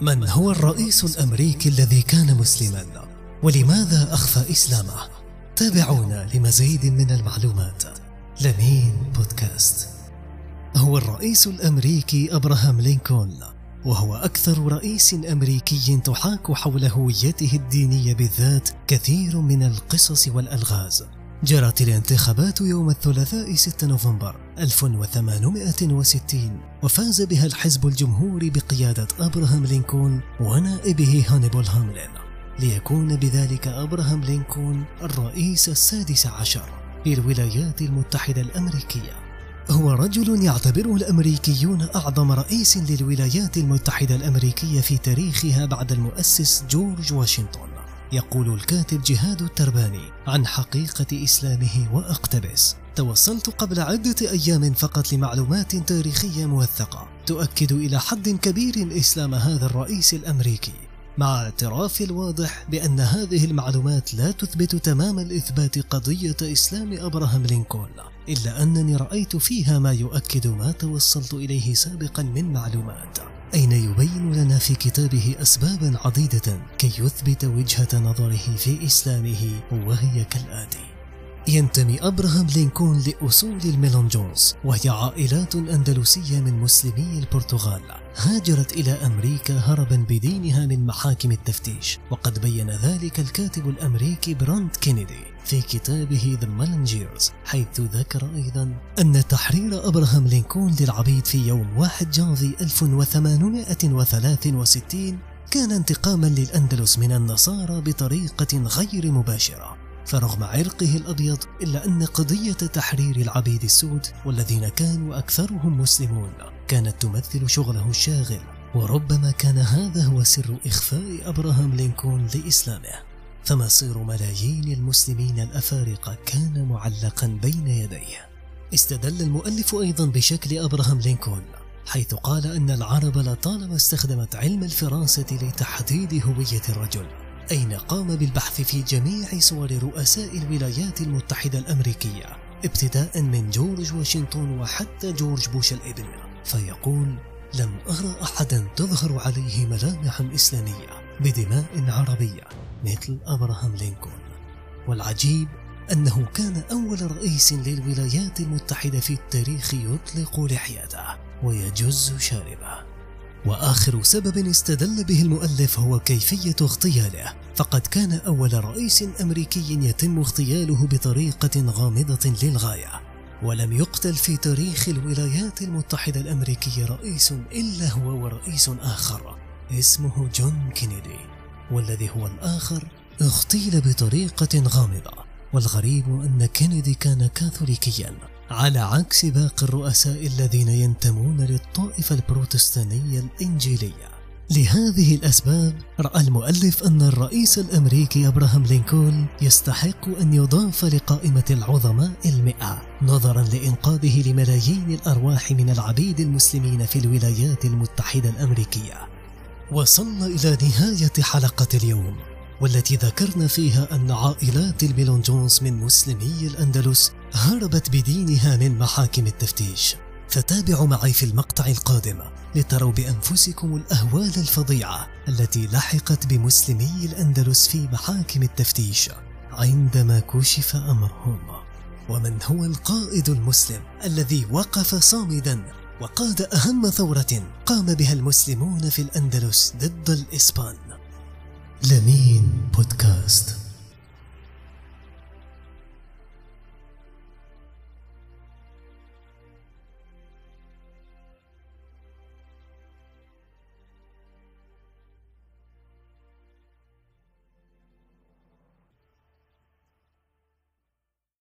من هو الرئيس الأمريكي الذي كان مسلما؟ ولماذا أخفى إسلامه؟ تابعونا لمزيد من المعلومات لمين بودكاست هو الرئيس الأمريكي أبراهام لينكولن وهو أكثر رئيس أمريكي تحاك حول هويته الدينية بالذات كثير من القصص والألغاز جرت الانتخابات يوم الثلاثاء 6 نوفمبر 1860 وفاز بها الحزب الجمهوري بقيادة أبراهام لينكولن ونائبه هانيبال هاملين. ليكون بذلك أبراهام لينكولن الرئيس السادس عشر للولايات المتحدة الأمريكية. هو رجل يعتبره الأمريكيون أعظم رئيس للولايات المتحدة الأمريكية في تاريخها بعد المؤسس جورج واشنطن. يقول الكاتب جهاد الترباني عن حقيقة إسلامه وأقتبس. توصلت قبل عدة أيام فقط لمعلومات تاريخية موثقة تؤكد إلى حد كبير إسلام هذا الرئيس الأمريكي مع اعتراف الواضح بأن هذه المعلومات لا تثبت تمام الإثبات قضية إسلام أبراهام لينكولن إلا أنني رأيت فيها ما يؤكد ما توصلت إليه سابقا من معلومات. أين يبين لنا في كتابه أسبابا عديدة كي يثبت وجهة نظره في إسلامه وهي كالآتي؟ ينتمي أبراهام لينكولن لأصول ال Melungeons وهي عائلات أندلسية من مسلمي البرتغال هاجرت إلى أمريكا هربا بدينها من محاكم التفتيش وقد بين ذلك الكاتب الأمريكي برنت كينيدي في كتابه The Melungeons حيث ذكر أيضا أن تحرير أبراهام لينكولن للعبيد في يوم 1 جانفي 1863 كان انتقاما للأندلس من النصارى بطريقة غير مباشرة. فرغم عرقه الأبيض إلا أن قضية تحرير العبيد السود والذين كانوا أكثرهم مسلمون كانت تمثل شغله الشاغل وربما كان هذا هو سر إخفاء أبراهام لينكولن لإسلامه. فمصير ملايين المسلمين الأفارقة كان معلقا بين يديه. استدل المؤلف أيضا بشكل أبراهام لينكولن حيث قال أن العرب لطالما استخدمت علم الفراسة لتحديد هوية الرجل. أين قام بالبحث في جميع صور رؤساء الولايات المتحدة الأمريكية؟ ابتداء من جورج واشنطن وحتى جورج بوش الإبن. فيقول لم أرى أحدا تظهر عليه ملامح إسلامية بدماء عربية مثل أبراهام لينكولن. والعجيب أنه كان أول رئيس للولايات المتحدة في التاريخ يطلق لحيته ويجز شاربه. وآخر سبب استدل به المؤلف هو كيفية اغتياله. فقد كان أول رئيس أمريكي يتم اغتياله بطريقة غامضة للغاية. ولم يقتل في تاريخ الولايات المتحدة الأمريكية رئيس إلا هو ورئيس آخر اسمه جون كينيدي. والذي هو الآخر اغتيل بطريقة غامضة. والغريب أن كينيدي كان كاثوليكيا. على عكس باقي الرؤساء الذين ينتمون للطائفة البروتستانية الإنجيلية. لهذه الأسباب رأى المؤلف أن الرئيس الأمريكي أبراهام لينكولن يستحق أن يضاف لقائمة العظماء المئة نظرا لإنقاذه لملايين الأرواح من العبيد المسلمين في الولايات المتحدة الأمريكية. وصلنا إلى نهاية حلقة اليوم والتي ذكرنا فيها أن عائلات الميلون جونز من مسلمي الأندلس هربت بدينها من محاكم التفتيش. فتابعوا معي في المقطع القادم لتروا بأنفسكم الأهوال الفظيعة التي لحقت بمسلمي الأندلس في محاكم التفتيش عندما كشف أمرهم. ومن هو القائد المسلم الذي وقف صامدا وقاد أهم ثورة قام بها المسلمون في الأندلس ضد الإسبان؟ لمين